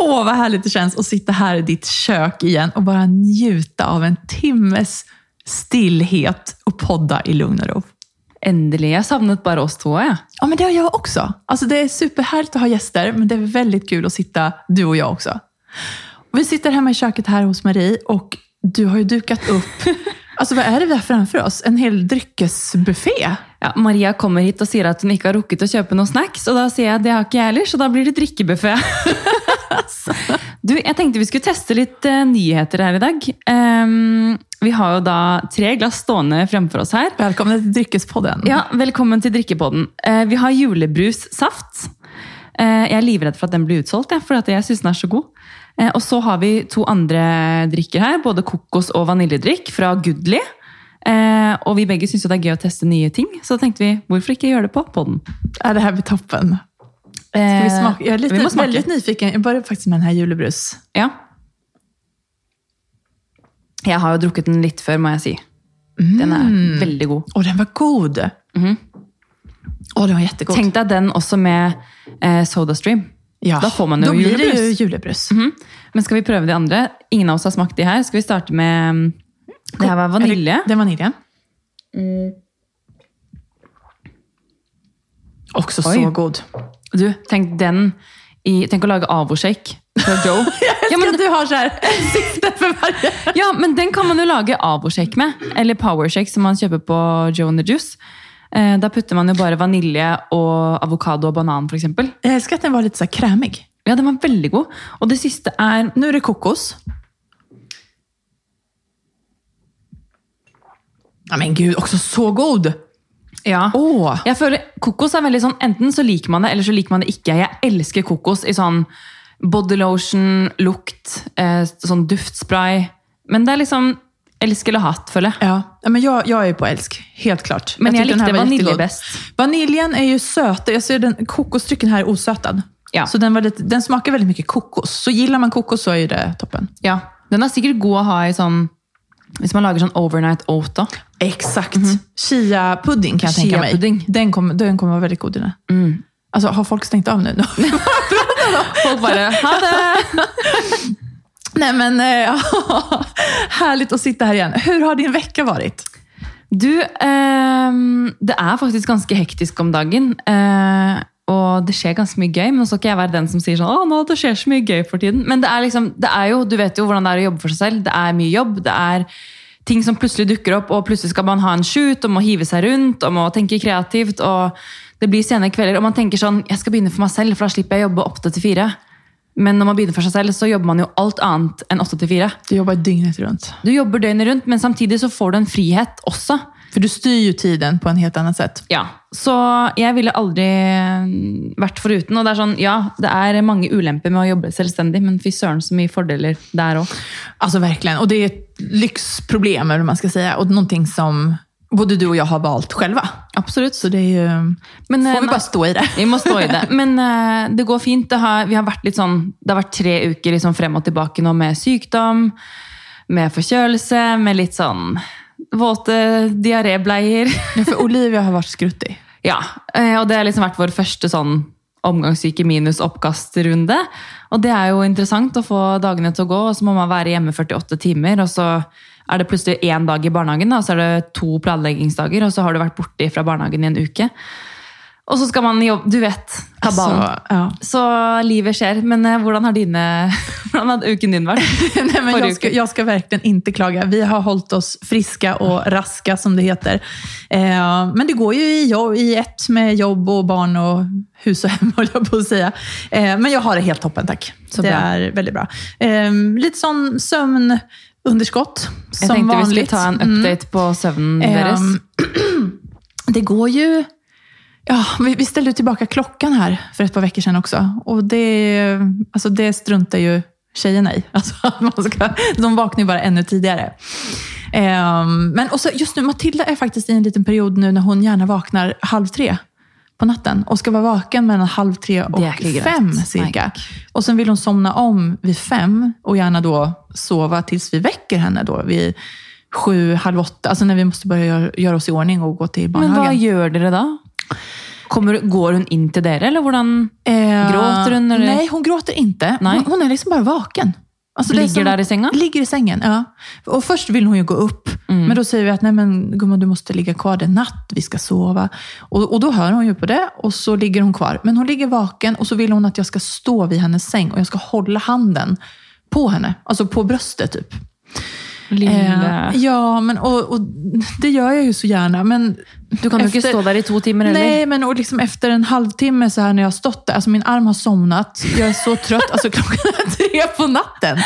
Åh, vad härligt det känns att sitta här i ditt kök igen och bara njuta av en timmes stillhet och podda i lugn och ro. Endelig. Jeg savnet bare oss to. Ja. Ja, men det har jag också. Alltså, det är superhärligt att ha gäster, men det är väldigt kul att sitta du och jag också. Och vi sitter hemma i köket här hos Marie och du har ju dukat upp Alltså vad är det vi har framför oss? En hel dryckesbuffé? Ja, Maria kommer hit og sier at hun ikke har å kjøpe noen snacks, og da sier jeg at det har ikke jeg heller, så da blir det drikkebuffé. du, jeg tenkte vi skulle teste litt uh, nyheter her i dag. Um, vi har jo da tre glass stående fremfor oss her. Velkommen til Dryckespodden. Ja, velkommen til Drikkepodden. Uh, vi har julebrussaft. Uh, jeg er livredd for at den blir utsolgt, ja, for jeg syns den er så god. Og så har vi to andre drikker her, både kokos- og vaniljedrikk fra Goodly. Og vi begge syns det er gøy å teste nye ting, så da tenkte vi hvorfor ikke gjøre det på podden? Ja, det här blir toppen. Ska vi smaka? Jag är lite, vi väldigt nyfiken. Jag börjar faktiskt med den här julebrus. Ja. Jeg har jo drukket den litt før, må jeg si. Den er veldig god. Och den var god. Mhm. Åh, den var jättegod. Tenk deg den også med eh, SodaStream. ja. Da får man jo Då blir det ju julebrus. julebrus. Mhm. Men skal vi prøve de andre? Ingen av oss har smakt de her. Skal vi starte med mm, Det her var vanilje. Det är vaniljen. Också Oj. så god. Du, tenk den i Tenk å lage avoshake fra Joe. Jag Ja, men- att du har så här sikte för varje. Ja, men den kan man jo lage avoshake med. Eller powershake, som man kjøper på Joe and the Juice. Eh, Da putter man jo bare vanilje og avokado og banan, f.eks. Jag älskar att den var lite så krämig. Ja, den var veldig god. Og det siste er Nu är det kokos. Ja, men gud, också så god! Ja. Åh! Jeg føler Kokos er veldig sånn, enten så liker man det, eller så liker man det ikke. Jeg elsker kokos i sånn body lotion, lukt, eh, sånn duftspray. Men det er liksom elsk eller hatt, føler jeg. Ja, ja, men jag, jag är på älsk, helt klart. Men den här likte jättegod. best. Vaniljen är ju söt. Jag ser den, kokosdrycken här är osötad. Ja. Så den, var lite, den smakar väldigt mycket kokos. Så gillar man kokos så är ju det toppen. Ja, Den er sikkert god å ha i sånn Hvis man lager sånn overnight oat òg. Exakt. Chia-pudding kan jag tänka mig. Den kommer, den kommer vara väldigt god i den. Alltså, har folk stängt av nu? Folk bare Ha det! Nej, men eh, härligt att sitta här igen. Hur har din vecka varit? Du, ehm, det er faktisk ganske hektisk om dagen. eh, og det skjer ganske mye gøy. Men nå skal ikke jeg være den som sier sånn, å, nå, det skjer så mye gøy for tiden. Men det er liksom, det er jo, du vet jo hvordan det er å jobbe for seg selv. Det er mye jobb. Det er ting som plutselig dukker opp, og plutselig skal man ha en shoot, og må hive seg rundt, og må tenke kreativt. og Det blir sene kvelder, og man tenker sånn, jeg skal begynne for meg selv, for da slipper jeg å jobbe 8 til 4. Men når man begynner for seg selv, så jobber man jo alt annet enn 8 til 4. Du jobbar dygnet runt. Du jobber døgnet rundt, men samtidig så får du en frihet også. För du styr ju tiden på en helt annat sätt. Ja, Så jeg ville aldri vært foruten. Og det er sånn, ja, det er mange ulemper med å jobbe selvstendig, men fy søren så mye fordeler der òg. Alltså verkligen. Och det är ett lyxproblem, eller man ska säga. Och någonting som både du och jag har valt själva. Absolutt. Så det är ju... Men, eh, får vi nei, bara stå i det. Vi må stå i det. Men eh, det går fint. Det har, vi har vært litt sånn, det har vært tre uker liksom frem og tilbake nå med sykdom, med forkjølelse, med litt sånn våte diarébleier. Ja, För Olivia har varit skruttig. Ja, eh, og det har liksom vært vår første sånn omgangssyke minus oppkastrunde. Og det er jo interessant å få dagene til å gå, og så må man være hjemme 48 timer, og så er det plutselig én dag i barnehagen, og så er det to planleggingsdager, og så har du vært borte fra barnehagen i en uke. Og så skal man jobbe, du vet, kabalen. Alltså, ja. Så livet skjer. Men eh, hvordan har dine, hvordan har uken din vært? Nej, men jag, ska, jag ska verkligen inte klaga. Vi har hållit oss friska och raska, som det heter. Eh, men det går ju i, i ett med jobb och barn och hus och hem, höll jag på att säga. Eh, men jag har det helt toppen, tack. Så det bra. är väldigt bra. Eh, lite sån sömnunderskott, Jeg som tenkte vi skulle vanligt. ta en Mm. update på søvnen deres. Ehm, det går ju... Ja, vi, ställde tillbaka klockan här för ett par veckor sedan också. Och det, alltså det struntar ju tjejerna i. Alltså, att man ska, de vaknar ju bara ännu tidigare. Ehm, men och så just nu, Matilda är faktiskt i en liten period nu när hon gärna vaknar halv tre på natten och ska vara vaken mellan halv tre och Det fem cirka. Och sen vill hon somna om vid fem och gärna då sova tills vi väcker henne då vid sju, halv åtta. Alltså när vi måste börja göra, göra oss i ordning och gå till Men hva barnhagen. gjør dere da? Kommer, går hon in till er eller hvordan? Eh, Gråter hon, eller? Nej, hon gråter inte. Nej. Hon, är liksom bara vaken. Alltså, det är Ligger där i sängen? Ligger i sängen, ja. Och först vill hon ju gå upp, Mm. men då säger vi att nej men gumman, du måste ligga kvar den natt, vi ska sova. Och, och då hör hon ju på det och så ligger hon kvar. Men hon ligger vaken och så vill hon att jag ska stå vid hennes säng och jag ska hålla handen på henne, alltså på bröstet typ. Lille. Eh, ja, men och, och det gör jag ju så gärna. Men Du kan efter- stå der i to timer heller. Nej, men och liksom efter en halvtimme så här när jag har stått där, alltså min arm har somnat, jag är så trött, alltså klockan är tre på natten.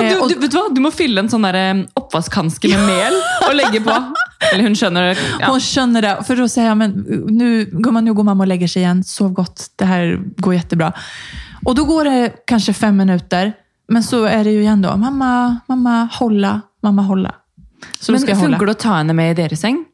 Eh, du, och- du, vet du hva? Du må fylle en sånn der, eh, oppvaskhanske med mel og legge på. Eller hun skjønner det. Ja. Hon känner det, för då säger jag, men nu, gumman, nu går mamma och lägger sig igen, sov gott, det här går jättebra. Och då går det kanske fem minuter, men så är det ju igen då, mamma, mamma, hålla, mamma, hålla. Så då Men ska jag hålla. det å ta henne med i deres seng?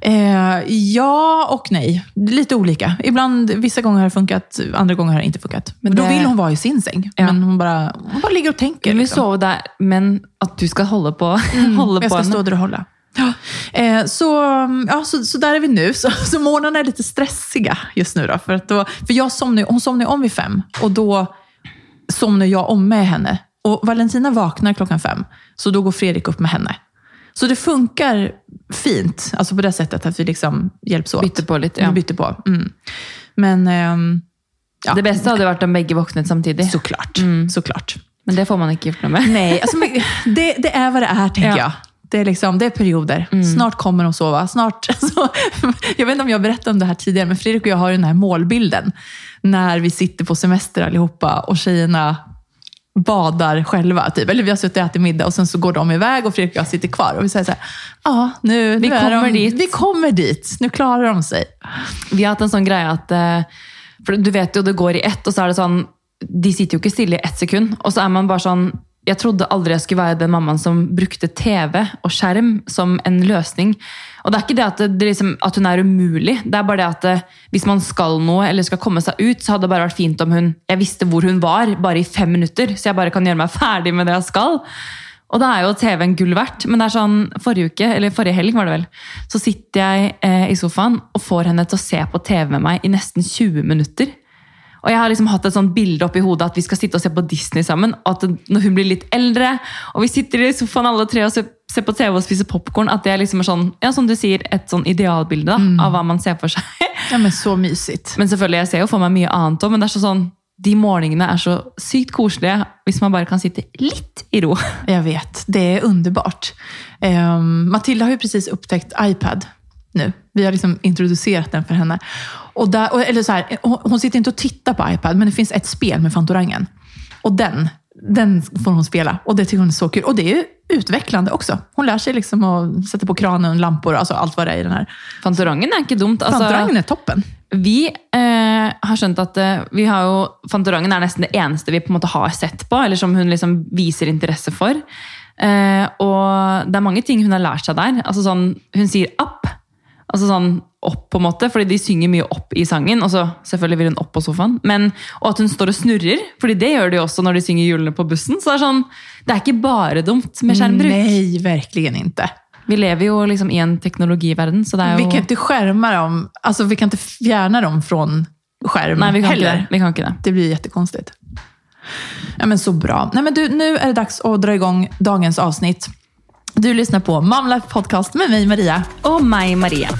Eh, ja och nej. Lite olika. Ibland, vissa gånger har det funkat, andra gånger har det inte funkat. Men då Det- vill hon vara i sin säng. Ja. Men hon bara, hon bara ligger och tänker. Hun vil liksom. sove der, men at du skal holde på, holde Jag på ska stå henne. där och hålla. Ja. Eh, så, ja, så, så där är vi nu. Så, så morgnarna är lite stressiga just nu. Då, för att då, för jag somnar, hon somnar om vid fem och då somnar jag om med henne. Och Valentina vaknar klockan fem, så då går Fredrik upp med henne. Så det funkar fint, alltså på det sättet att vi liksom hjälps åt. Bytter på litt, ja. Vi byter på. Mm. Men ehm, ja, Det beste hadde vært om begge våknet samtidig. såklart. såklart. Men det får man ikke gjort noe med. Nej, alltså, det, det är vad det är, tänker Ja. jag. Det är, liksom, det är perioder. Snart kommer de sova. Snart, alltså, jag vet inte om jag berättade om det här tidigare, men Fredrik och jag har ju den här målbilden. När vi sitter på semester allihopa och tjejerna badar själva. Typ. Eller vi har suttit och ätit middag och sen så går de iväg och Fredrik och jag sitter kvar. Och vi säger så här, ja, nu, Vi nu är kommer de, dit." Vi kommer dit. Nu klarar de sig. Vi har hatt en sånn greie at eh, For du vet jo, det går i ett, og så er det sånn De sitter jo ikke stille i ett sekund. Og så er man bare sånn jag trodde aldrig jag skulle vara den mamman som brukte TV och skärm som en lösning. Och det är inte det att det, det liksom, att hon är omöjlig, Det är bara det att eh, om man ska nå eller ska komma sig ut, så hade det bara varit fint om hon, jag visste var hon var, bara i fem minuter så jag bara kan göra mig färdig med det jag ska. Och da är ju TV-en gull verdt. Men det er sånn, forrige uke, eller forrige helg var det vel, så sitter jag eh, i sofaen och får henne att se på TV med mig i nästan 20 minuter. Og jeg har liksom hatt et sånt bilde opp i hodet at vi skal sitte og se på Disney sammen. At når hun blir litt eldre, og vi sitter i sofaen alle tre og ser, ser på TV og spiser popkorn, at det liksom er sånn, ja, som du sier, et sånn idealbilde da, av hva man ser for seg. Ja, men så mysigt. Men selvfølgelig, jeg ser jo for meg mye annet òg, men det er så sånn, de morgenene er så sykt koselige hvis man bare kan sitte litt i ro. Jag vet, det är underbart. Um, Matilda har ju precis upptäckt iPad nu. Vi har liksom introducerat den för henne. Och där, och, eller så här, hon, hon sitter inte och tittar på iPad, men det finns ett spel med Fantorangen. Och den, den får hon spela. Och det tycker hon är så kul. Och det är utvecklande också. Hon lär sig liksom att sätta på kranen, lampor, alltså allt vad det är i den här. Fantorangen er ikke dumt. Altså, Fantorangen är toppen. Vi eh, har skjønt at eh, vi har jo, Fantorangen er nesten det eneste vi på en måte har sett på, eller som hun liksom viser interesse for. Eh, og det er mange ting hun har lært seg der. Altså sånn, hun sier 'app'. Altså sånn opp, på en måte, fordi de synger mye opp i sangen. Og så selvfølgelig vil hun opp på sofaen. Men, og at hun står og snurrer, fordi det gjør de også når de synger julene på bussen. Så det er sånn, det er ikke bare dumt med skjermbruk. Nej, verkligen inte. Vi lever jo liksom i en teknologiverden, så det er Vi jo kan inte skärma dem, alltså vi kan inte fjärna dem från skärm Nei, vi kan, heller. det. vi kan ikke det. Det blir jättekonstigt. Ja, men så bra. Nej, men du, nu är det dags att dra igång dagens avsnitt. Du lyssnar på Mom Life Podcast med mig, Maria. Og meg, Maria.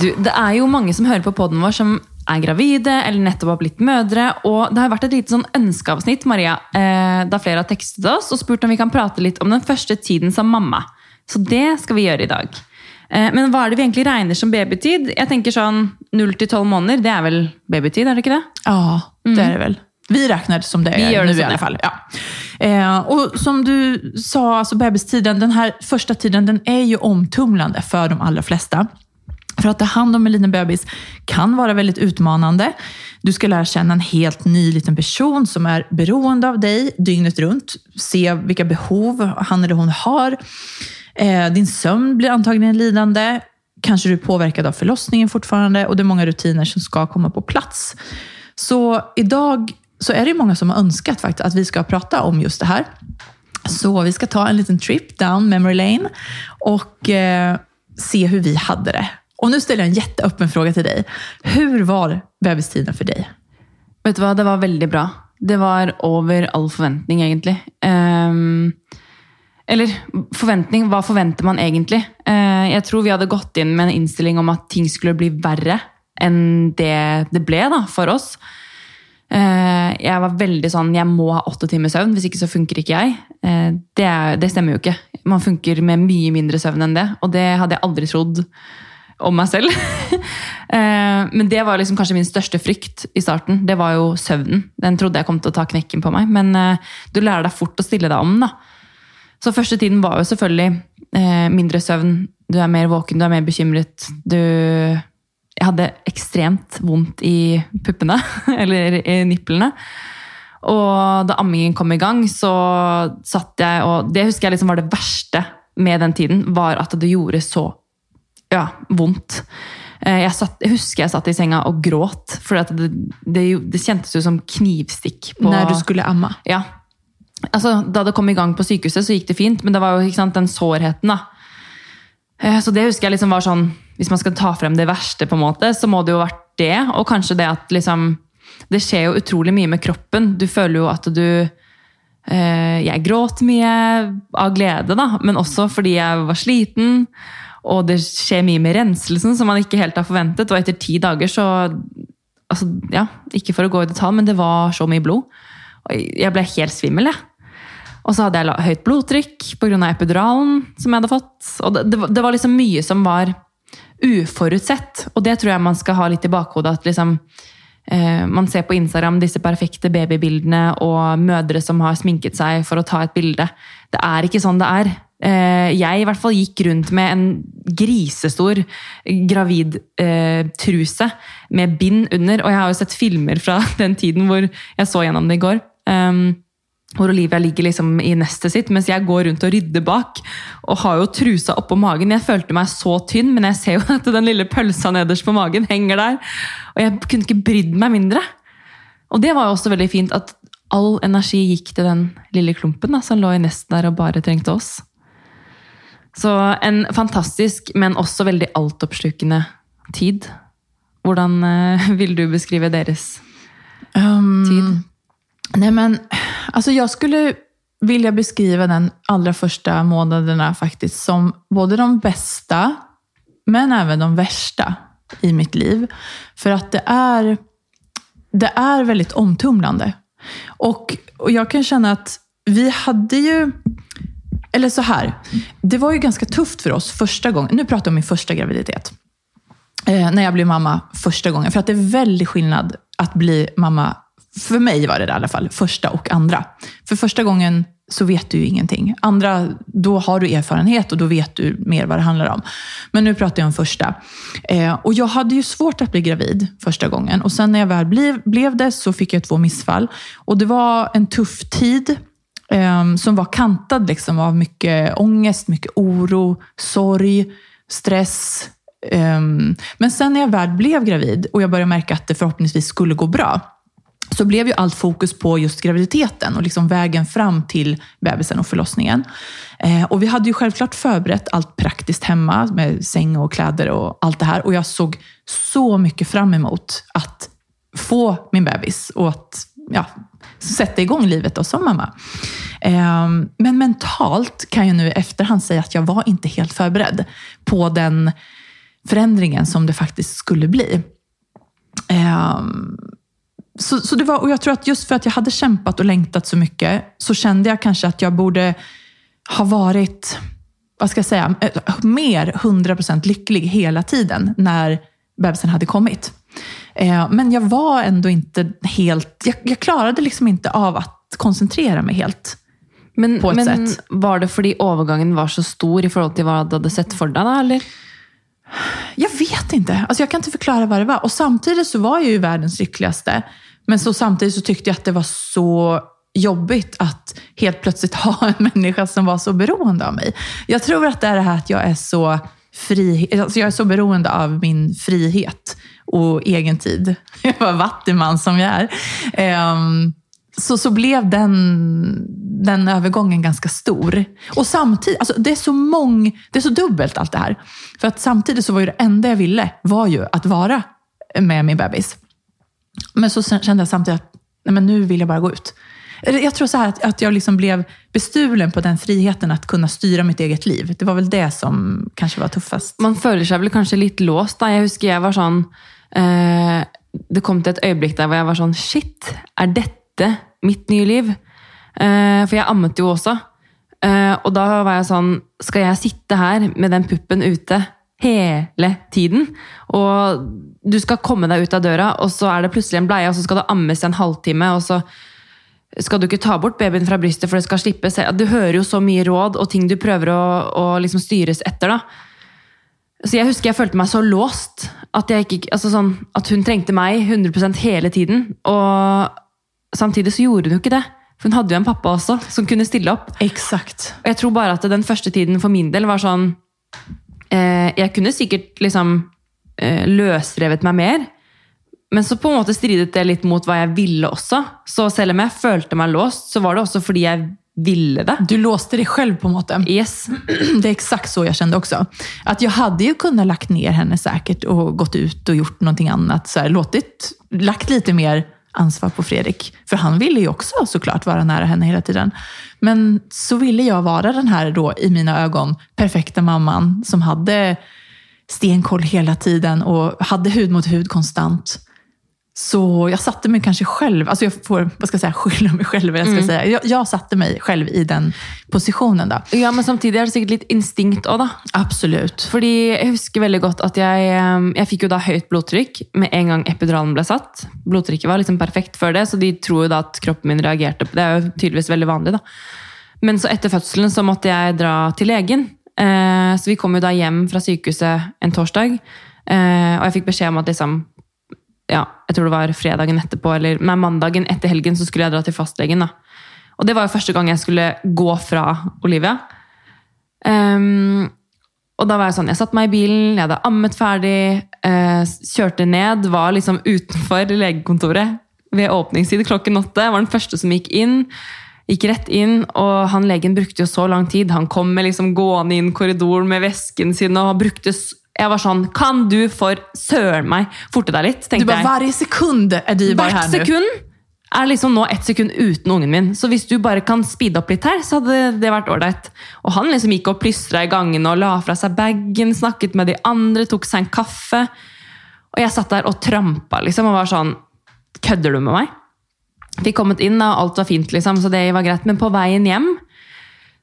Du, det er jo mange som hører på podden vår som er gravide eller nettopp har blitt mødre. Og det har vært et lite sånn ønskeavsnitt Maria, eh, da flere har tekstet oss og spurt om vi kan prate litt om den første tiden som mamma. Så det skal vi gjøre i dag. Eh, men hva er det vi egentlig regner som babytid? Jeg tenker sånn 0 til 12 måneder, det er vel babytid, er det ikke det? Ja, det är det väl. Vi räknar som det Vi gör det nu i alla fall. Ja. Eh, och som du sa, alltså bebistiden, den här första tiden, den är ju omtumlande för de allra flesta. För att ta hand om en liten bebis kan vara väldigt utmanande. Du ska lära känna en helt ny liten person som är beroende av dig dygnet runt. Se vilka behov han eller hon har. Eh, din sömn blir antagligen lidande. Kanske du är påverkad av förlossningen fortfarande och det är många rutiner som ska komma på plats. Så idag så är det många som har önskat faktiskt att vi ska prata om just det här. Så vi ska ta en liten trip down memory lane och eh, se hur vi hade det. Och nu ställer jag en jätteöppen fråga till dig. Hur var bebistiden för dig? Vet du vad, det var väldigt bra. Det var över all förväntning egentligen. Um, eller förväntning, vad förväntar man egentligen? Eh, jag tror vi hade gått in med en inställning om att ting skulle bli värre än det det blev då, för oss. Eh, jag var väldigt sån, jag måste ha åtta timmars sömn, om inte så funkar inte jag. Eh, det, det stämmer ju inte. Man funkar med mycket mindre sömn än det, och det hade jag aldrig trott om mig själv. Eh, men det var liksom kanske min största frykt i starten. Det var ju sömnen. Den trodde jag kom att ta knäcken på mig. Men eh, du lär dig fort att ställa dig om. da. Så første tiden var jo selvfølgelig eh, mindre søvn. Du er mer våken, du er mer bekymret. Du Jeg hadde ekstremt vondt i puppene, eller i nipplene. Og da ammingen kom i gang, så satt jeg og Det husker jeg liksom var det verste med den tiden, var at det gjorde så ja, vondt. Eh, Jeg, satt, jeg husker jeg satt i senga og gråt, for det, det, det kjentes jo som knivstikk. På, När du skulle amma? ja. Altså, da det kom i gang på sykehuset, så gikk det fint, men det var jo ikke sant, den sårheten. da. Eh, så det husker jeg liksom var sånn Hvis man skal ta frem det verste, på en måte, så må det jo ha vært det. Og kanskje det at liksom Det skjer jo utrolig mye med kroppen. Du føler jo at du eh, Jeg gråt mye av glede, da, men også fordi jeg var sliten. Og det skjer mye med renselsen som man ikke helt har forventet. Og etter ti dager så altså, ja, Ikke for å gå i detalj, men det var så mye blod. Og jeg ble helt svimmel, jeg. Og så hadde jeg blodtryck høyt blodtrykk pga. epiduralen som jeg hadde fått. Og det, det, var- det var liksom mye som var uforutsett. Og det tror jeg man skal ha litt i bakhodet. at liksom eh, Man ser på Instagram disse perfekte babybildene og mødre som har sminket seg for å ta et bilde. Det er ikke sånn det er. Eh, jeg i hvert fall gikk rundt med en grisestor gravid eh, truse med bind under. Og jeg har jo sett filmer fra den tiden hvor jeg så gjennom det i går. Um, hvor Olivia ligger liksom i nestet sitt, mens jeg går rundt og rydder bak. Og har jo trusa oppå magen. Jeg følte meg så tynn, men jeg ser jo at den lille pølsa nederst på magen henger der. Og jeg kunne ikke brydd meg mindre. Og det var jo også veldig fint at all energi gikk til den lille klumpen da, som lå i nestet der og bare trengte oss. Så en fantastisk, men også veldig altoppslukende tid. Hvordan eh, vil du beskrive deres Um, tid? Nej men, alltså jag skulle vilja beskriva den allra första månaderna faktiskt som både de bästa, men även de värsta i mitt liv. För att det är, det är väldigt omtumlande. Och, och jag kan känna att vi hade ju, eller så här, det var ju ganska tufft för oss första gången, nu pratar jag om min första graviditet eh, när jag blev mamma första gången. För att det är väldigt skillnad att bli mamma, för mig var det det i alla fall, första och andra. För första gången så vet du ju ingenting. Andra, då har du erfarenhet och då vet du mer vad det handlar om. Men nu pratar jag om första. Eh, och jag hade ju svårt att bli gravid första gången. Och sen när jag väl blev, blev det så fick jag två missfall. Och det var en tuff tid eh, som var kantad liksom av mycket ångest, mycket oro, sorg, stress. Eh, men sen när jag väl blev gravid och jag började märka att det förhoppningsvis skulle gå bra, så blev ju allt fokus på just graviditeten och liksom vägen fram till bebisen och förlossningen. Eh, och vi hade ju självklart förberett allt praktiskt hemma med säng och kläder och allt det här. Och jag såg så mycket fram emot att få min bebis och att ja, sätta igång livet då som mamma. Eh, men mentalt kan jag nu i efterhand säga att jag var inte helt förberedd på den förändringen som det faktiskt skulle bli. Eh, så, så det var, och jag tror att just för att jag hade kämpat och längtat så mycket, så kände jag kanske att jag borde ha varit, vad ska jag säga, eh, mer 100% lycklig hela tiden när bebisen hade kommit. Eh, Men jag var ändå inte helt, jag, jag klarade liksom inte av att koncentrera mig helt. Men, På et men sett. var det fordi overgangen var så stor i forhold til hva du hadde sett for deg? da, eller? Jag vet inte. Alltså jag kan inte förklara vad det var. Och samtidigt så var jag ju världens lyckligaste. Men så samtidigt så tyckte jag att det var så jobbigt att helt plötsligt ha en människa som var så beroende av mig. Jag tror att det är det här att jag är så fri, alltså jag är så beroende av min frihet och egen tid, jag var vattenman som jag är, ehm, så, så blev den, den övergången ganska stor. Och samtidigt, alltså det, är så mång, det är så dubbelt allt det här. För att samtidigt så var ju det enda jag ville, var ju att vara med min bebis. Men så kände jag samtidigt att nej men nu vill jag bara gå ut. Jag tror så här att, att jag liksom blev bestulen på den friheten att kunna styra mitt eget liv. Det var väl det som kanske var tuffast. Man följer sig väl kanske lite låst. Jag huskar jag var sån. eh, Det kom till ett ögonblick där jag var sån, Shit, är detta mitt nya liv? Eh, för jag ammade ju också. Eh, och då var jag sån, ska jag sitta här med den puppen ute hele tiden? Og du skal komme deg ut av døra, og så er det plutselig en bleie, og så skal det ammes i en halvtime, og så skal du ikke ta bort babyen fra brystet, for det skal slippe seg. Du hører jo så mye råd og ting du prøver å, å liksom styres etter. da. Så jeg husker jeg følte meg så låst. At, ikke, altså sånn, at hun trengte meg 100 hele tiden. Og samtidig så gjorde hun jo ikke det. For hun hadde jo en pappa også som kunne stille opp. Exakt. Og jeg tror bare at den første tiden for min del var sånn eh, Jeg kunne sikkert liksom eh, løsrevet meg mer. Men så på en måte stridet det litt mot hva jeg ville også. Så selv om jeg følte meg låst, så var det også fordi jeg ville det. Du låste dig själv på något sätt. Yes. Det är exakt så jag kände också. Att jag hade ju kunnat lagt ner henne säkert och gått ut och gjort någonting annat. Så här, låtit, lagt lite mer ansvar på Fredrik. För han ville ju också såklart vara nära henne hela tiden. Men så ville jag vara den här då, i mina ögon, perfekta mamman som hade stenkoll hela tiden och hade hud mot hud konstant. Så jag satte mig kanske själv, alltså jag får vad ska jag säga, skylla mig själv. Jag, ska säga. Jag, jag satte mig själv i den positionen. Då. Ja, men samtidig er det sikkert litt instinkt da. Absolut. Fordi jeg husker veldig godt at jeg, eh, jeg fikk jo da høyt blodtrykk med en gang epiduralen ble satt. Blodtrykket var liksom perfekt før det, så de tror jo da at kroppen min reagerte på det. er jo tydeligvis veldig vanlig, da. Men så etter fødselen så måtte jeg dra til legen. Eh, så vi kom jo da hjem fra sykehuset en torsdag, eh, og jeg fikk beskjed om at liksom ja, jeg tror det var fredagen etterpå, eller nei, mandagen etter helgen så skulle jeg dra til fastlegen. da. Og det var jo første gang jeg skulle gå fra Olivia. Um, og da var jeg sånn, jeg satte meg i bilen, jeg hadde ammet ferdig, eh, kjørte ned, var liksom utenfor legekontoret ved åpningstid klokken åtte. Var den første som gikk inn. Gikk rett inn, og han legen brukte jo så lang tid. Han kom med liksom gående inn korridoren med vesken sin og brukte Jeg var sånn Kan du for søren meg forte deg litt? Du bara, varje sekund är dyrbar här Hvert nu. sekund er liksom nå ett sekund uten ungen min. Så hvis du bare kan speede opp litt her, så hadde det vært ålreit. Og han liksom gikk og plystra i gangene og la fra seg bagen, snakket med de andre, tok seg en kaffe. Og jeg satt der og trampa liksom, og var sånn Kødder du med meg? Fikk kommet inn, og alt var fint, liksom, så det var greit. Men på veien hjem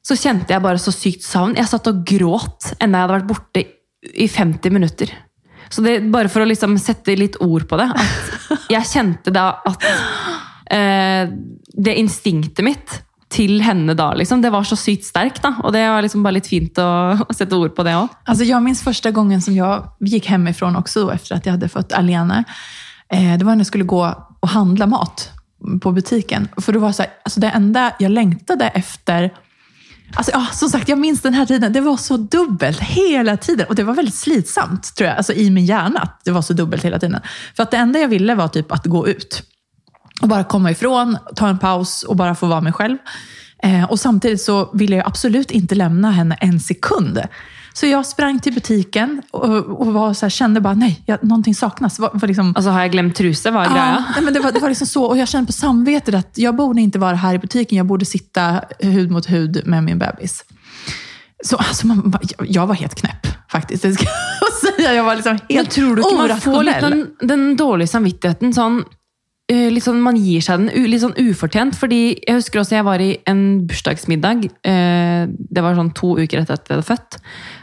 så kjente jeg bare så sykt savn. Jeg satt og gråt enda jeg hadde vært borte i 50 minutter. Så det, bare for å liksom sette litt ord på det, at jeg kjente da at eh, det instinktet mitt til henne da, liksom, det var så sykt sterkt. da, Og det var liksom bare litt fint å, å sette ord på det òg. Alltså jag minns första gången som jag gick hemifrån också då, efter att jag hade fått Aliene. Eh, det var när jag skulle gå och handla mat på butiken. För det var så här, alltså det enda jag längtade efter Alltså, ja, som sagt, jag minns den här tiden. Det var så dubbelt hela tiden. Och det var väldigt slitsamt, tror jag, alltså, i min hjärna. att Det var så dubbelt hela tiden. För att det enda jag ville var typ att gå ut. Och bara komma ifrån, ta en paus och bara få vara mig själv. Eh, och samtidigt så ville jag absolut inte lämna henne en sekund. Så jag sprang till butiken och, och var så här, kände bara, nej, jag, någonting saknas. Var, var liksom, Altså, har jeg glemt truse? Hva er Ja, nej, men det, var, det var liksom så. Och jag kände på samvetet att jag borde inte vara här i butiken. Jag borde sitta hud mot hud med min bebis. Så alltså, man, jag- jag var helt knäpp faktiskt. Det ska jag säga. Jag var liksom helt Men tror du ikke man får den, den dårlige samvittigheten sånn sånn, Man gir seg den litt sånn ufortjent. fordi Jeg husker også jeg var i en bursdagsmiddag. eh, Det var sånn to uker etter at vi hadde født.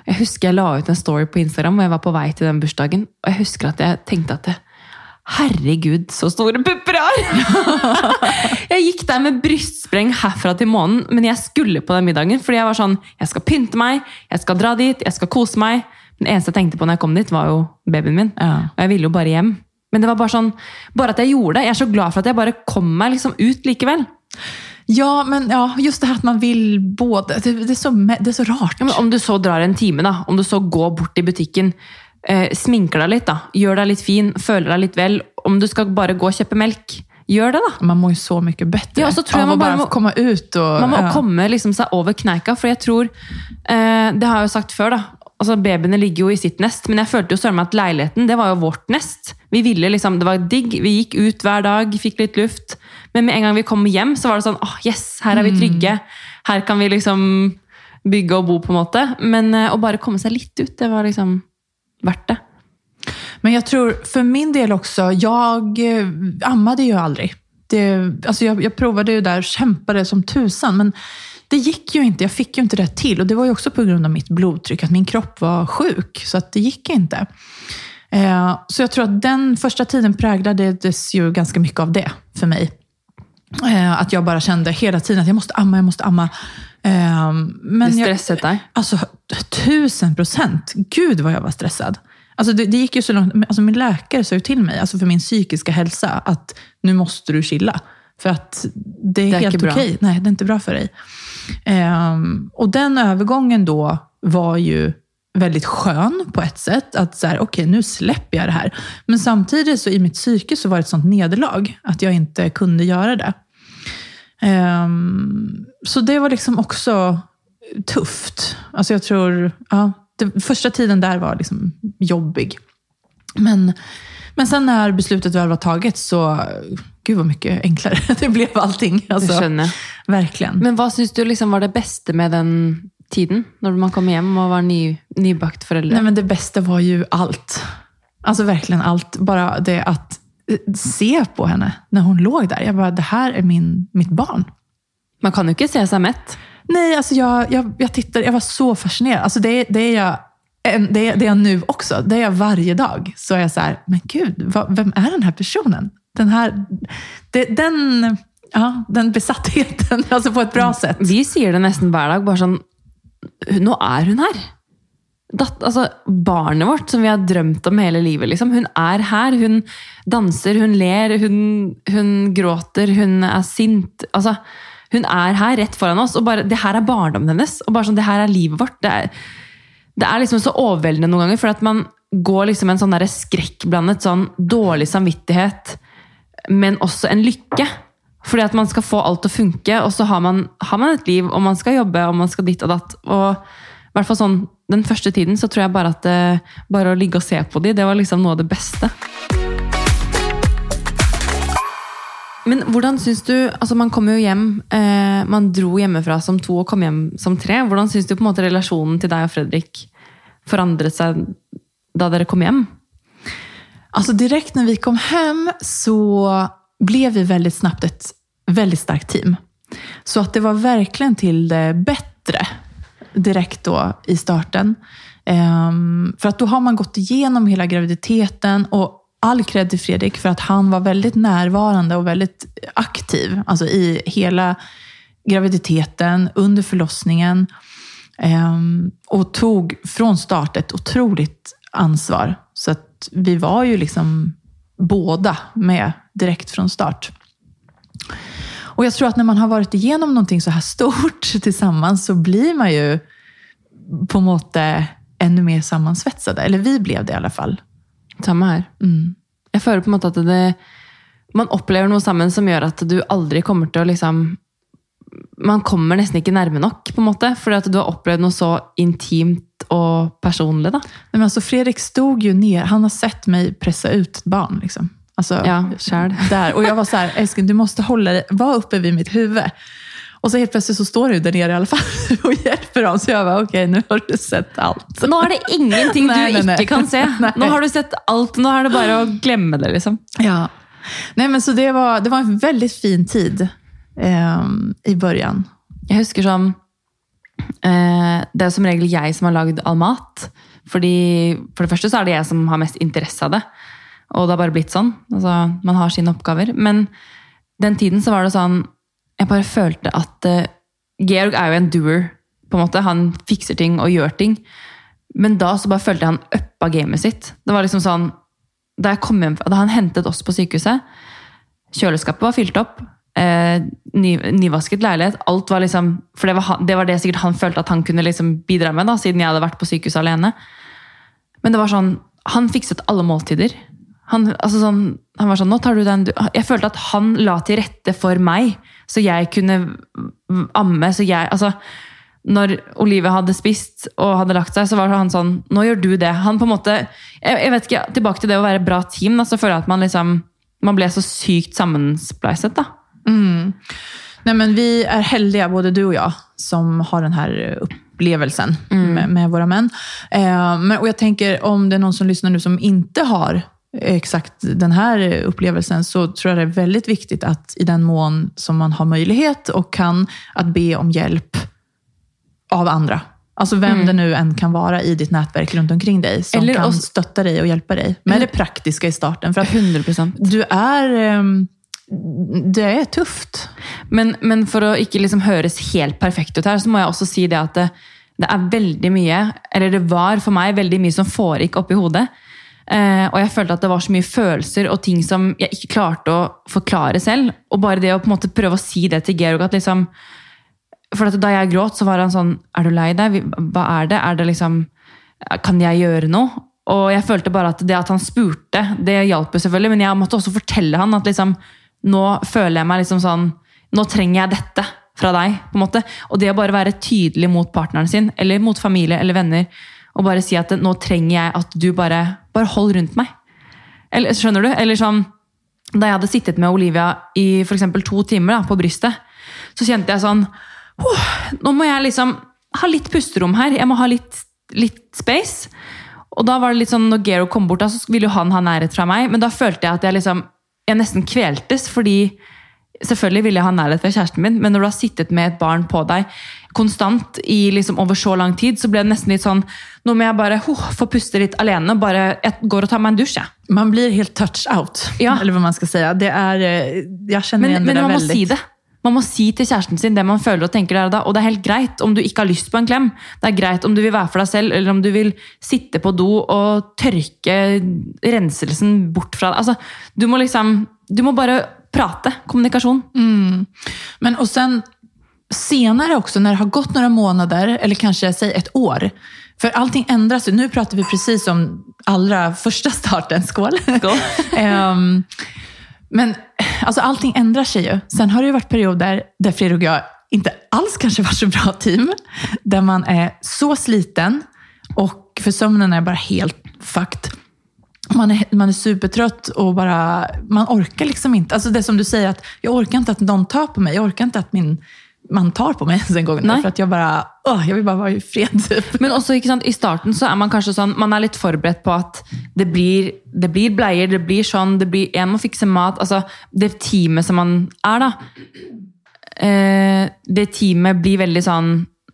Jeg husker jeg la ut en story på Instagram hvor jeg var på vei til den bursdagen. Og jeg husker at jeg tenkte at det, Herregud, så store pupper jeg har! jeg gikk der med brystspreng herfra til månen, men jeg skulle på den middagen. Fordi jeg var sånn Jeg skal pynte meg, jeg skal dra dit, jeg skal kose meg. Men det eneste jeg tenkte på når jeg kom dit, var jo babyen min. Ja. Og jeg ville jo bare hjem. Men det var bare sånn Bare at jeg gjorde det. Jeg er så glad for at jeg bare kom meg liksom ut likevel. Ja, men ja, just det här att man vill både. Det, det, är, så, det är så rart. Ja, om du så drar en time, da. Om du så går bort i butikken. eh, sminker deg litt, da. Gjør deg litt fin, føler deg litt vel. Om du skal bare gå og kjøpe melk, gjør det, da. Man mår ju så mycket bättre Ja, och så tror jag av man att bara bara komma ut och... Man må ja. komme liksom seg over kneika, for jeg tror eh, Det har jeg jo sagt før, da. Altså, Babyene ligger jo i sitt nest, men jeg følte jo søren meg at leiligheten det var jo vårt nest. Vi ville liksom, Det var digg, vi gikk ut hver dag, fikk litt luft. Men med en gang vi kom hjem, så var det sånn åh, yes, her er vi trygge. Her kan vi liksom bygge og bo, på en måte. Men eh, å bare komme seg litt ut, det var liksom verdt det. Men jag tror, för min del också, jag eh, ammade ju aldrig. Det, alltså jag, jag provade ju där, kämpade som tusan, men det gick ju inte. Jag fick ju inte det till. Och det var ju också på grund av mitt blodtryck, att min kropp var sjuk. Så att det gick inte. Eh, så jag tror att den första tiden präglades ju ganska mycket av det för mig. Eh, att jag bara kände hela tiden att jag måste amma, jag måste amma. Eh, men Det jag, stresset deg. Alltså tusen procent. Gud vad jag var stressad. Alltså det, det gick ju så långt. Alltså min läkare sa ju till mig, alltså för min psykiska hälsa, att nu måste du chilla. För att det är, Det är helt okej. Nej, det är inte bra för dig. Ehm, och den övergången då var ju väldigt skön på ett sätt. Att så här, okej, nu släpper jag det här. Men samtidigt så i mitt psyke så var det ett sånt nederlag, att jag inte kunde göra det. Um, så det var liksom också tufft. Alltså jag tror, ja, det, första tiden där var liksom jobbig. Men, men sen när beslutet väl var taget så, gud vad mycket enklare det blev allting. Alltså, verkligen. Men hva syns du liksom var det beste med den tiden? Når man kom hjem og var ny, nybakt foreldre? Nej, men det bästa var ju allt. Alltså verkligen allt. Bara det att eh, se på henne när hon låg där. Jag bara, det här är min, mitt barn. Man kan jo ikke se seg mett. Nej, alltså jag, jag, jag tittade, jag var så fascinerad. Alltså det, det är jag en- det är, det är jag nu också. Det är jag varje dag. Så är jag så här, men gud, vad, vem är den här personen? Den här, det, den, ja, den besattheten, alltså på ett bra sätt. Vi säger det nästan varje dag. bara sån, nu är hon här. Dat, alltså, barnet vårt, som vi har drömt om hela livet, liksom, hon är här. Hon dansar, hon ler, hon, hon gråter, hon är sint. Alltså, hon är här rätt foran oss. Och bara, Det här är barndomen hennes. Och bara sån, Det här är livet vårt. Det är det är liksom så överväldigande noen gånger, för att man går liksom en sån där skrekkblandet sån dålig samvittighet, men också en lycka. För att man ska få allt att funka och så har man, har man ett liv, och man ska jobba och man ska ditt och datt. Och i alla fall sån, den första tiden så tror jag bara att eh, det, bare å ligge se på det, det var liksom något av det bästa. Men hvordan syns du altså Man kom jo hjem, eh, man dro hjemmefra som to og kom hjem som tre. Hvordan syns du på en måte relasjonen til deg og Fredrik forandret seg da dere kom hjem? Alltså direkt när vi kom hem så blev vi väldigt snabbt ett väldigt starkt team. Så att det var verkligen till det bättre direkt då i starten. Um, för att då har man gått igenom hela graviditeten och all cred till Fredrik för att han var väldigt närvarande och väldigt aktiv alltså i hela graviditeten, under förlossningen. um, och tog från start ett otroligt ansvar. Så att vi var ju liksom båda med direkt från start. Och jag tror att när man har varit igenom någonting så här stort tillsammans så blir man ju på måte ännu mer sammansvetsade. Eller vi blev det i alla fall. Samme her. Mm. Jeg føler på en måte at det, man opplever noe sammen som gjør at du aldri kommer til å liksom Man kommer nesten ikke nærme nok, på en måte, fordi at du har opplevd noe så intimt og personlig. da. Nej, men alltså Fredrik stod ju ner, han har sett mig pressa ut ett barn. Liksom. Alltså, Ja, själv. Där. Och jag var så här, älskling du måste hålla dig, var uppe vid mitt huvud. Och så helt plötsligt så står du där nere i alla fall och hjälper dem. Så jag var okej, nu har du sett allt. Nå er det ingenting du nei, nei. ikke kan se. Nå har du sett alt. Nå er det bare å glemme det, liksom. Ja. Nej, men så det var, det var en väldigt fin tid ehm, i början. Jeg husker eh, Eh, det er som regel jeg som har lagd all mat. Fordi For det første så er det jeg som har mest interesse av det. Og det har bare blitt sånn. Altså, man har sine oppgaver. Men den tiden så var det sånn Jeg bare følte at uh, Georg er jo en doer. på en måte. Han fikser ting og gjør ting. Men da så bare følte jeg han uppa gamet sitt. Det var liksom sånn Da jeg kom hjem, da han hentet oss på sykehuset Kjøleskapet var fylt opp. Eh, ny, nyvasket leilighet. Alt var liksom, for det var, han, det var det sikkert han følte at han kunne liksom bidra med, da, siden jeg hadde vært på sykehuset alene. Men det var sånn, Han fikset alle måltider. Han, altså sånn, han var sånn, nå tar du den du Jeg følte at han la til rette for meg, så jeg kunne amme. så jeg, altså når Olive hadde spist og hadde lagt seg, så var han sånn Nå gjør du det. Han på en måte, jeg, jeg vet ikke, Tilbake til det å være bra team. Da, så føler jeg at man liksom man ble så sykt sammenspleiset. da. Nej, men vi är heldiga, både du och jag, som har den här upplevelsen med, med våra män. Eh, men, och jag tänker, om det är någon som lyssnar nu som inte har exakt den här upplevelsen, så tror jag det är väldigt viktigt att i den mån som man har möjlighet och kan, att be om hjälp av andra. Alltså vem det nu än kan vara i ditt nätverk runt omkring dig, som Eller kan oss- stötta dig och hjälpa dig med det praktiska i starten. För att 100% du är... ehm, det är tufft. Men, men för att inte liksom höras helt perfekt ut här så måste jag också säga det att det, det är väldigt mycket, eller det var för mig väldigt mycket, som foregick upp i huvudet. Eh, Och jag kände att det var så mycket känslor och ting som jag inte klarade att förklara själv. Och bara det att på något sätt försöka säga det till Georg att liksom för att när jag grät så var han sån, är du lei Vad är det? Är det liksom Kan jag göra något? Och jag kände bara att det att han spurte, det hjälper såklart, men jag måste också berätta honom att liksom Nå føler jeg meg liksom sånn Nå trenger jeg dette fra deg, på en måte. Og det å bare være tydelig mot partneren sin, eller mot familie eller venner, og bare si at nå trenger jeg at du bare Bare hold rundt meg. Eller, skjønner du? Eller sånn Da jeg hadde sittet med Olivia i for to timer da, på brystet, så kjente jeg sånn «Åh, Nå må jeg liksom ha litt pusterom her. Jeg må ha litt, litt space. Og da var det litt sånn, når Gero kom bort, da, så ville jo han ha nærhet fra meg. Men da følte jeg at jeg liksom Jeg nesten kveltes, fordi Selvfølgelig ville jeg ha nærhet fra kjæresten min, men når du har sittet med et barn på deg konstant i liksom over så lang tid, så ble det nesten litt sånn Nå må jeg bare huh, få puste litt alene. bare, Jeg går og tar meg en dusj, jeg. Man blir helt touch out, Ja. eller vad man ska säga. Det är, eh, jag känner Men, igen det men där man må si det. Man må si til kjæresten sin det man føler og tenker der og da. Og det er helt greit om du ikke har lyst på en klem. Det er greit om du vil være for deg selv, eller om du vil sitte på do og tørke renselsen bort fra deg. Altså, du må liksom Du må bare prate. Kommunikasjon. Men och sen senare också, när det har gått några månader, eller kanske säg ett år. För allting ändras ju. Nu pratar vi precis om allra första starten. Skål! Skål. Ehm, men eh, alltså, allting ändrar sig ju. Sen har det ju varit perioder där Fredrik och jag inte alls kanske var så bra team. Där man är så sliten och för sömnen är bara helt fucked. Man är, man är supertrött och bara, man orkar liksom inte. Alltså det som du säger, att jag orkar inte att någon tar på mig. Jag orkar inte att min man tar på mig ens en gång. För att jag bara, åh, jag vill bara vara i fred. Typ. Men ikke sant, i starten så er man kanskje sånn Man er litt forberedt på at det blir, det blir bleier, det blir sånn, det blir, en må fikse mat. Altså, det teamet som man er, da. Eh, det teamet blir veldig sånn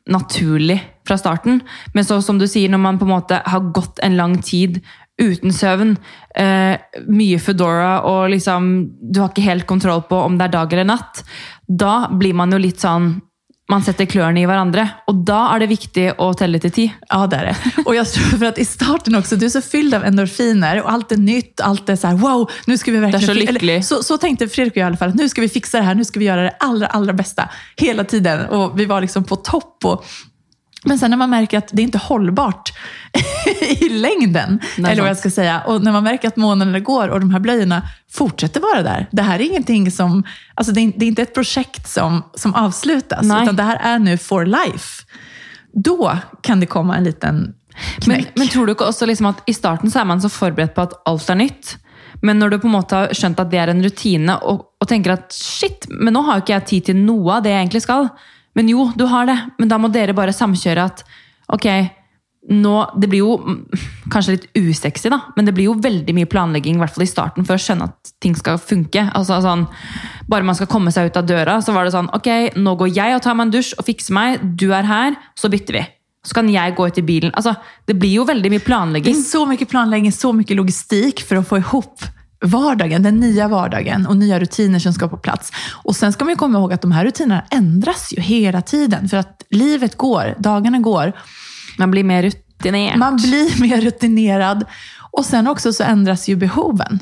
naturlig fra starten. Men så som du sier, når man på en måte har gått en lang tid uten søvn, eh, mye Foodora og liksom Du har ikke helt kontroll på om det er dag eller natt. Da blir man jo litt sånn Man setter klørne i hverandre. Og da er det viktig å telle til ti. Ja, det är det. Och jag tror för att i starten också, du är så fylld av endorfiner och allt är nytt, allt är så här, wow, nu ska vi verkligen... Det är så lycklig. Eller, så, så tänkte Fredrik och jag i alla fall, att nu ska vi fixa det här, nu ska vi göra det allra, allra bästa. Hela tiden. Och vi var liksom på topp. Och, men sen när man märker att det inte är hållbart i längden, Nej, eller vad jag ska säga, och när man märker att månaderna går och de här blöjorna fortsätter vara där. Det här är ingenting som, alltså det är, det är inte ett projekt som, som avslutas, Nej. utan det här är nu for life. Då kan det komma en liten Men, knäck. men tror du ikke også liksom at i starten så er man så forberedt på at alt er nytt? Men når du på en måte har skjønt at det er en rutine, og, og tenker at shit, men nå har ikke jeg tid til noe av det jeg egentlig skal. Men jo, du har det. Men då måste dere bara samköra att okej, nå Det blir ju mm, kanske lite litt usexy, men det blir ju väldigt mycket planläggning, i alla fall i starten för att skjønne att ting ska funka. Alltså, sånn, bara man ska komma sig ut av dörren så var det sån, okej, okay, nu går jag och tar mig en dusch och fixar mig. Du är här, så byter vi. Så kan jag gå ut i bilen. Alltså, det blir ju väldigt mycket Det är planläggning. så mycket planläggning, så mycket logistik för att få ihop vardagen, den nya vardagen och nya rutiner som ska på plats. Och sen ska man ju komma ihåg att de här rutinerna ändras ju hela tiden för att livet går, dagarna går. Man blir mer rutinerad. Man blir mer rutinerad och sen också så ändras ju behoven.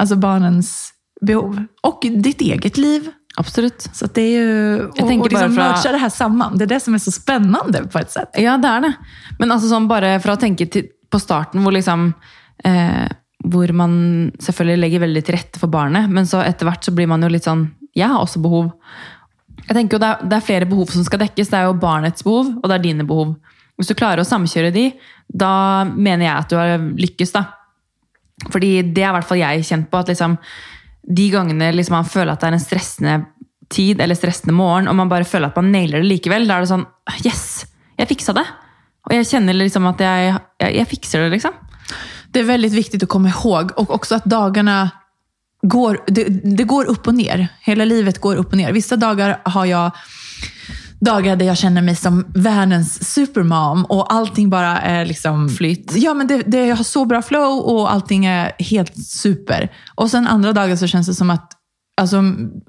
Alltså barnens behov. Och ditt eget liv. Absolut. Så att det är ju... Och, tänker och liksom bara det här samman. Det är det som är så spännande på ett sätt. Ja, det er det. Men altså sånn bare for å tenke til, på starten hvor liksom Eh, hvor man selvfølgelig legger veldig til rette for barnet, men så etter hvert så blir man jo litt sånn Jeg har også behov. Jeg tenker jo det er, det er flere behov som skal dekkes. Det er jo barnets behov, og det er dine behov. Hvis du klarer å samkjøre de, da mener jeg at du har lykkes, da. Fordi det er i hvert fall jeg kjent på. at liksom, De gangene liksom man føler at det er en stressende tid eller stressende morgen, og man bare føler at man nailer det likevel, da er det sånn Yes! Jeg fiksa det! Og jeg kjenner liksom at jeg, jeg, jeg fikser det, liksom. Det är väldigt viktigt att komma ihåg och också att dagarna går, det, det går upp och ner. Hela livet går upp och ner. Vissa dagar har jag dagar där jag känner mig som världens supermom och allting bara är liksom... Flyt. Ja, men det, det, jag har så bra flow och allting är helt super. Och sen andra dagar så känns det som att alltså,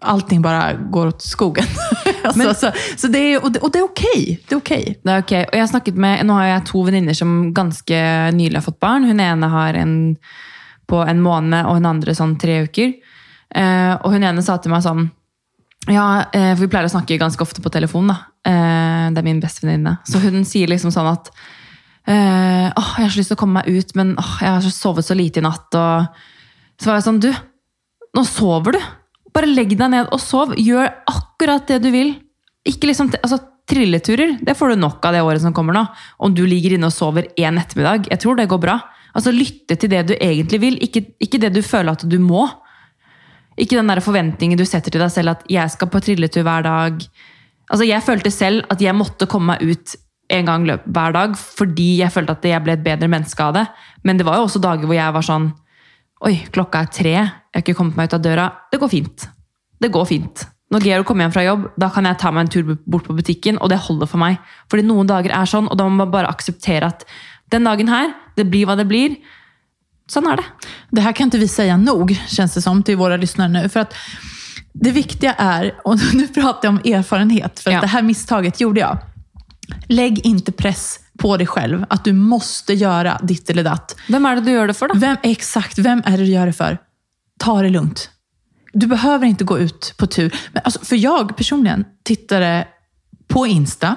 allting bara går åt skogen. alltså, Men- så, så det är, och det, och det är okej. Det är okej. Det er ok. Og jeg har snakket med, Nå har jeg to venninner som ganske nylig har fått barn. Hun ene har en på en måned, og hun andre sånn tre uker. Eh, og hun ene sa til meg sånn Ja, eh, for vi pleier å snakke ganske ofte på telefon, da. Eh, det er min bestevenninne. Så hun sier liksom sånn at eh, åh, jeg har så lyst til å komme meg ut, men åh, jeg har så sovet så lite i natt. Og så var jeg sånn, du, nå sover du. Bare legg deg ned og sov. Gjør akkurat det du vil. Ikke liksom, altså Trilleturer det får du nok av det året som kommer nå. Om du ligger inne og sover én ettermiddag. Jeg tror det går bra. Altså Lytte til det du egentlig vil, ikke, ikke det du føler at du må. Ikke den der forventningen du setter til deg selv at 'jeg skal på trilletur hver dag'. Altså Jeg følte selv at jeg måtte komme meg ut en gang varje hver dag fordi jeg følte at jeg ble et bedre menneske av det. Men det var jo også dager hvor jeg var sånn Oi, klokka er tre, jeg har ikke kommet meg ut av døra. Det går fint. Det går fint. Når Georg kommer hjem fra jobb, da kan jeg ta meg en tur bort på butikken, og det holder for meg. Fordi noen dager er sånn, og da må man bare akseptere at den dagen her, det blir hva det blir. Sånn er det. Det här kan inte vi säga nog, känns det som, till våra lyssnare nu. För att det viktiga är, och nu pratar jag om erfarenhet, för att Ja. det här misstaget gjorde jag. Lägg inte press på dig själv, att du måste göra ditt eller datt. Hvem er det du gjør det for, da? Vem, exakt, vem är det du gör det för? Ta det lugnt. Du behöver inte gå ut på tur. Men alltså, för jag personligen tittade på Insta.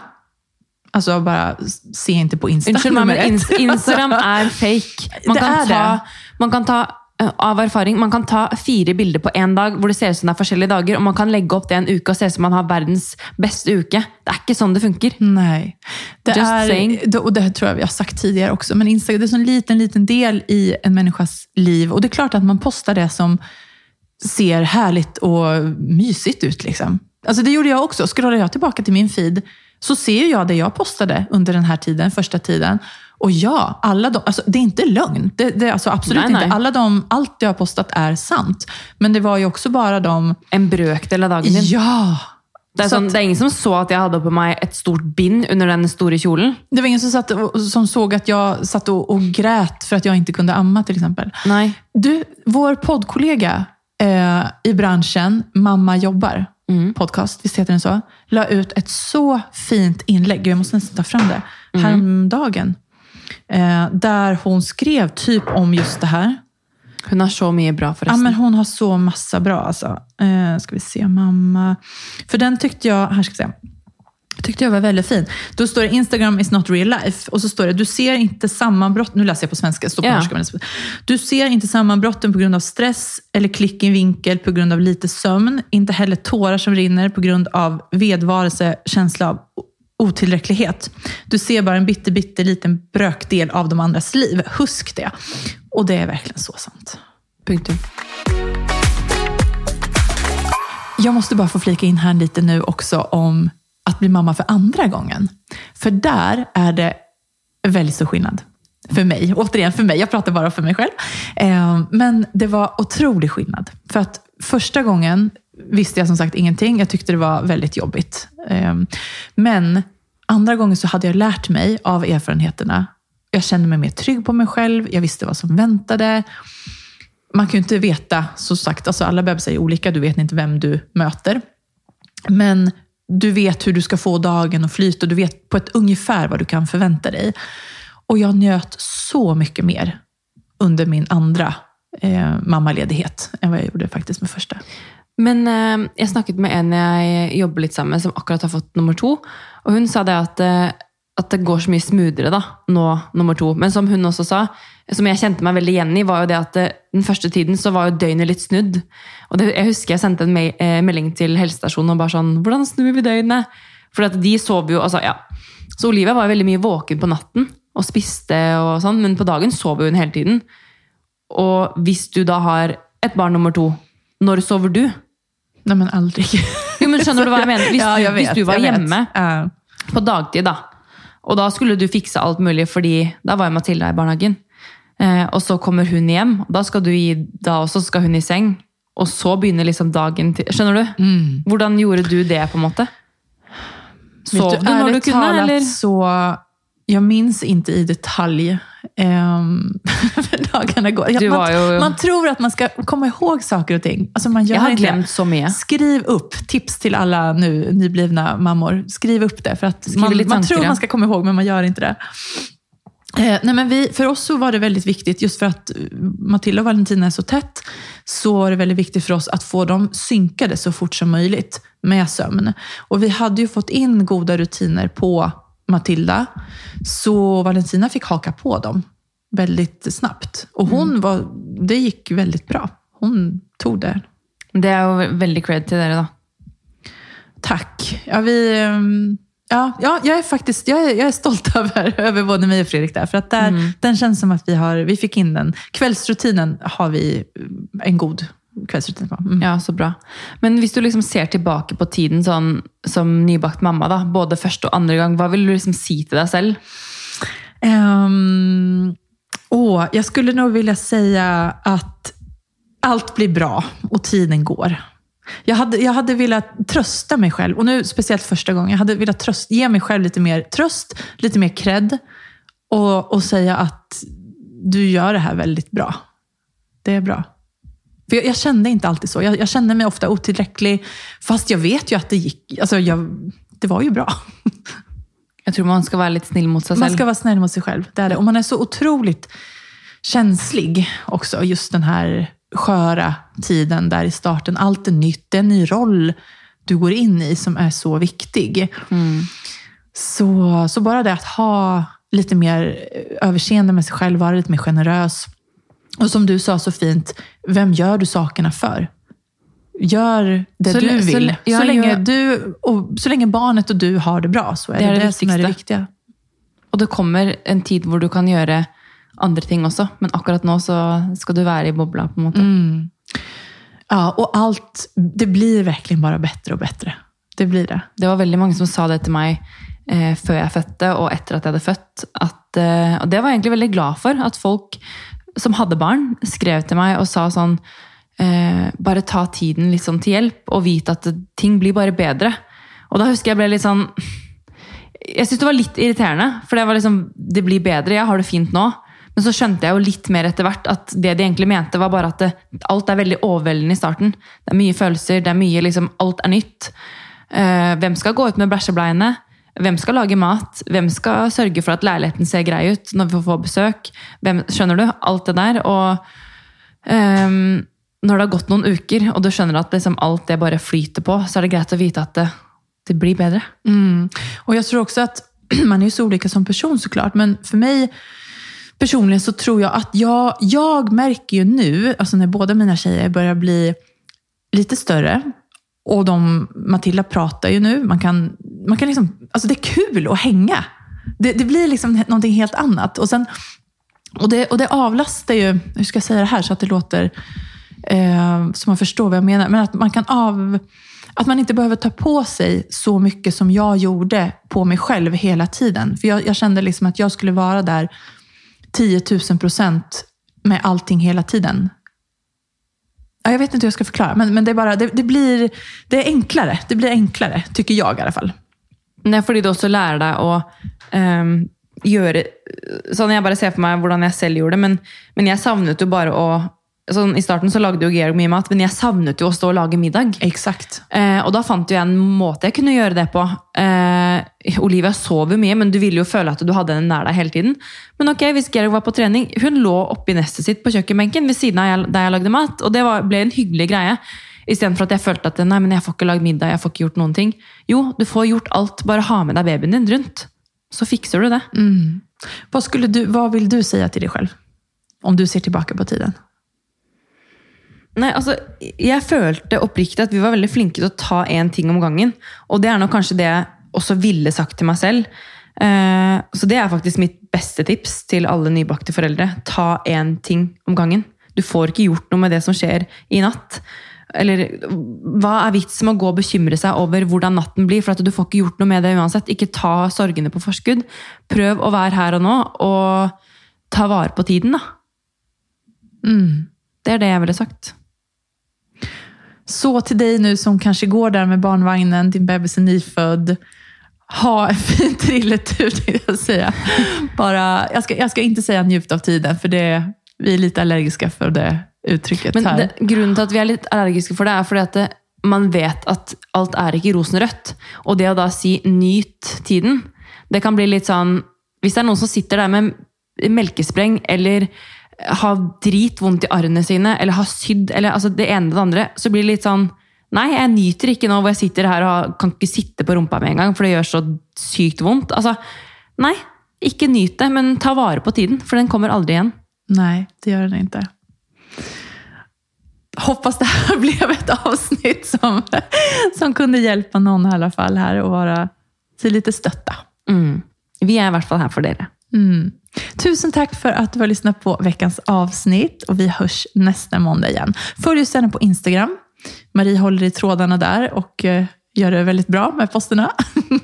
Alltså bara, se inte på Insta. Nummer men Instagram er fake. Man Det kan ta, det. man kan ta av erfaring, man kan ta fire bilder på én dag hvor det ser ut som det er forskjellige dager, og man kan legge opp det en uke og se ut som man har verdens beste uke. Det er ikke sånn det funker. Nej. Det Just är, saying. det- och det tror jag vi har sagt tidigare också, men Instagram det är en liten, liten del i en människas liv. Och det är klart att man postar det som ser härligt och mysigt ut. Liksom. Alltså det gjorde jag också. Scrollar jag tillbaka till min feed så ser jag det jag postade under den här tiden, första tiden. Och ja, alla de, alltså det är inte lögn. Det, det, är alltså absolut Nej, nej. inte. Alla de, allt jag har postat är sant. Men det var ju också bara de... En brøkdel av dagen din. Ja! Det Så sånn, att- det er ingen som så at jeg hadde på meg et stort bind under den store kjolen. Det var ingen som, satt och, som såg att jag satt och, och grät för att jag inte kunde amma till exempel. Nei. Du, vår poddkollega eh, i branschen, Mamma jobbar, podcast, visst heter den så? La ut ett så fint inlägg, jag måste nästan ta fram det, häromdagen. Eh, där hon skrev typ om just det här. Hun har så mye bra, Ja, forresten. men hon har så massa bra alltså. Eh, ska vi se, mamma. För den tyckte jag, här ska vi se. Tyckte jag var väldigt fin. Då står det Instagram is not real life. Och så står det, du ser inte sammanbrott, nu läser jag på svenska, står på Ja. norska. Men du ser inte sammanbrotten på grund av stress eller klick i vinkel på grund av lite sömn. Inte heller tårar som rinner på grund av vedvarelse, känsla av otillräcklighet. Du ser bara en bitte, bitte liten brökdel av de andras liv. Husk det. Och det är verkligen så sant. Punktum. Jag måste bara få flika in här lite nu också om att bli mamma för andra gången. För där är det väldigt stor skillnad. För mig. Återigen för mig, jag pratar bara för mig själv. Ehm, men det var otrolig skillnad. För att första gången visste jag som sagt ingenting. Jag tyckte det var väldigt jobbigt. Ehm, men andra gången så hade jag lärt mig av erfarenheterna. Jag kände mig mer trygg på mig själv. Jag visste vad som väntade man kan ju inte veta, så sagt, alltså alla bebisar är olika, du vet inte vem du möter. Men du vet hur du ska få dagen att flyta och du vet på ett ungefär vad du kan förvänta dig. Och jag njöt så mycket mer under min andra eh, mammaledighet än vad jag gjorde faktiskt med första. Men eh, jag snakket med en jag jobber litt sammen med, som akkurat har fått nummer två. Och hon sa det att eh, at det går så mye smoothere da, nå nummer to. Men som hun også sa, som jeg kjente meg veldig igjen i, var jo det at det, den første tiden så var jo døgnet litt snudd. Og det, jeg husker jeg sendte en eh, melding til helsestasjonen og bare sånn Hvordan snur vi døgnet? For at de sov jo altså, ja. Så Olivia var jo veldig mye våken på natten og spiste og sånn, men på dagen sov hun hele tiden. Og hvis du da har et barn nummer to, når sover du? Nej men aldrig. Jo, men Skjønner du hva jeg mener? Hvis, Ja, jag du, hvis vet, du var jag vet. Ja. på dagtid, da. Og da skulle du fikse alt mulig, fordi da var Matilda i barnehagen. Eh, og så kommer hun hjem, og da skal du gi, da også skal hun i seng. Og så begynner liksom dagen Skjønner du? Mm. Hvordan gjorde du det, på en måte? Sov du når du talat eller? så, jag minns inte i detalj um, dagarna går. Du man, ju- man tror att man ska komma ihåg saker och ting. Alltså man gör Jeg har inte det. glemt så mye. Skriv upp, tips till alla nu nyblivna mammor. Skriv upp det. För att Skriv man, man tror man ska komma ihåg, men man gör inte det. Eh, nej men vi, för oss så var det väldigt viktigt, just för att eh, Matilda och Valentina är så tätt, så var det väldigt viktigt för oss att få dem synkade så fort som möjligt med sömn. Och vi hade ju fått in goda rutiner på Matilda, så Valentina fick haka på dem väldigt snabbt. Och hon var, det gick väldigt bra. Hon tog det Det er jo veldig cred til dere, da. Tack. Ja, vi, ehm, ja, ja, jag är faktiskt jag är, jag är stolt över, över både mig och Fredrik där. För att där, den känns som att vi, har, vi fick in den. Kvällsrutinen har vi eh, en god kvällsrutin på. Mm. Ja, så bra. Men hvis du liksom ser tilbake på tiden sånn, som nybakt mamma, da, både første og andre gang, hva vil du liksom si til deg selv? Ehm, åh, jag skulle nog vilja säga att allt blir bra och tiden går. Jag hade, jag hade velat trösta mig själv, och nu speciellt första gången, jag hade velat tröst, ge mig själv lite mer tröst, lite mer cred och, och säga att du gör det här väldigt bra. Det är bra. För jag, jag kände inte alltid så. Jag, jag kände mig ofta otillräcklig, fast jag vet ju att det gick. Alltså jag, det var ju bra. Jeg tror man skal være litt snill mot seg Man selv. ska vara snäll mot sig själv. Det är det. Och man är så otroligt känslig också, just den här sköra tiden där i starten. Allt är nytt, det är en ny roll du går in i som är så viktig. Så, så bara det att ha lite mer överseende med sig själv, vara lite mer generös. Och som du sa så fint, vem gör du sakerna för? Gör det Så du så vill. lä- ja, så, länge jag- du, och så länge barnet och du har det bra, så är Det det är det, det som är det viktiga. Og det kommer en tid hvor du kan gjøre andre ting også, men akkurat nå så skal du være i bobla. på måte. Mm. Ja, och allt, det blir verkligen bara bättre och bättre. Det blir det. Det var veldig mange som sa det til meg eh, før jeg fødte, og etter at jeg hadde født. At, eh, og det var jeg egentlig veldig glad for. At folk som hadde barn, skrev til meg og sa sånn eh, Bare ta tiden litt sånn til hjelp, og vite at ting blir bare bedre. Og da husker jeg ble litt sånn Jeg syntes det var litt irriterende, for det var liksom Det blir bedre, jeg har det fint nå. Men så skjønte jeg jo litt mer etter hvert at det de egentlig mente, var bare at det, alt er veldig overveldende i starten. Det er mye følelser, det er mye liksom Alt er nytt. Eh, hvem skal gå ut med blæsjebleiene? Hvem skal lage mat? Hvem skal sørge for at leiligheten ser grei ut når vi får få besøk? Hvem, skjønner du? Alt det der. Og um, når det har gått noen uker, og du skjønner at liksom alt det bare flyter på, så er det greit å vite at det, det blir bedre. Mm. Och jag tror också att man är ju så olika som person såklart, men för mig personligen så tror jag att jag, jag märker ju nu, alltså när båda mina tjejer börjar bli lite större, och de, Matilda pratar ju nu, man kan, man kan liksom, alltså det är kul att hänga. Det, det blir liksom någonting helt annat. Och, sen, och, det, och det avlastar ju, hur ska jag säga det här så att det låter eh, så man förstår vad jag menar, men att man kan av... Att man inte behöver ta på sig så mycket som jag gjorde på mig själv hela tiden. För jag, jag kände liksom att jag skulle vara där 10 000 procent med allting hela tiden. Ja, Jag vet inte hur jag ska förklara, men, men det, är bara, det, det, blir, det är enklare. Det blir enklare, tycker jag i alla fall. Det er då så også dig deg um, göra... Så när jag bara ser för mig hur jag själv gjorde men, men jag savnet ju bara att sånn, I starten så lagde jo Georg mye mat, men jeg savnet jo å stå og lage middag. Exakt. Eh, og da fant jo jeg en måte jeg kunne gjøre det på. Eh, Olivia sov jo mye, men du ville jo føle at du hadde henne nær deg hele tiden. Men ok, hvis Georg var på trening, hun lå oppi nestet sitt på kjøkkenbenken ved siden av jeg, der jeg lagde mat, og det var, ble en hyggelig greie. Istedenfor at jeg følte at nei, men jeg får ikke lagd middag, jeg får ikke gjort noen ting. Jo, du får gjort alt, bare ha med deg babyen din rundt. så fixar du det. Mm. Vad, du, vad vill du säga till dig själv? Om du ser tillbaka på tiden. Nei, altså, Jeg følte oppriktig at vi var veldig flinke til å ta én ting om gangen. Og det er nok kanskje det jeg også ville sagt til meg selv. Eh, så det er faktisk mitt beste tips til alle nybakte foreldre. Ta én ting om gangen. Du får ikke gjort noe med det som skjer i natt. Eller hva er vitsen med å gå og bekymre seg over hvordan natten blir? For at du får ikke gjort noe med det uansett. Ikke ta sorgene på forskudd. Prøv å være her og nå, og ta vare på tiden, da. Mm. Det er det jeg ville sagt. Så till dig nu som kanske går där med barnvagnen, din bebis är nyfödd. Ha en fin trilletur tänkte jag säga. Bara, jag, ska, jag ska inte säga njut av tiden, för det, vi är lite allergiska för det uttrycket Men här. det, grunnen til at vi er litt allergiske for det, er fordi at det, man vet at alt er ikke rosenrødt. Og det å da si 'nyt tiden', det kan bli litt sånn Hvis det er noen som sitter der med melkespreng eller har dritvondt i arrene sine, eller har sydd, eller altså det ene og det andre, så blir det litt sånn Nei, jeg nyter ikke nå hvor jeg sitter her og kan ikke sitte på rumpa med en gang, for det gjør så sykt vondt. Altså, nei, ikke nyt det, men ta vare på tiden, for den kommer aldri igjen. Nej, det gör den inte. Hoppas det här blev ett avsnitt som, som kunde hjälpa någon i alla fall här och vara till lite stötta. Mm. Vi er i hvert fall her for dere. Mm. Tusen tack för att du har lyssnat på veckans avsnitt och vi hörs nästa måndag igen. Följ oss gärna på Instagram. Marie håller i trådarna där och eh, gör det väldigt bra med posterna.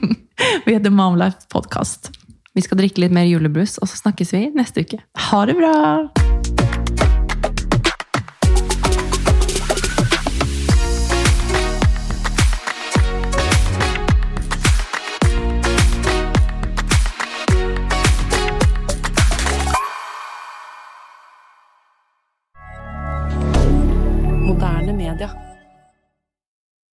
vi heter Momlife Podcast. Vi skal drikke litt mer julebrus, og så snakkes vi neste uke. Ha det bra!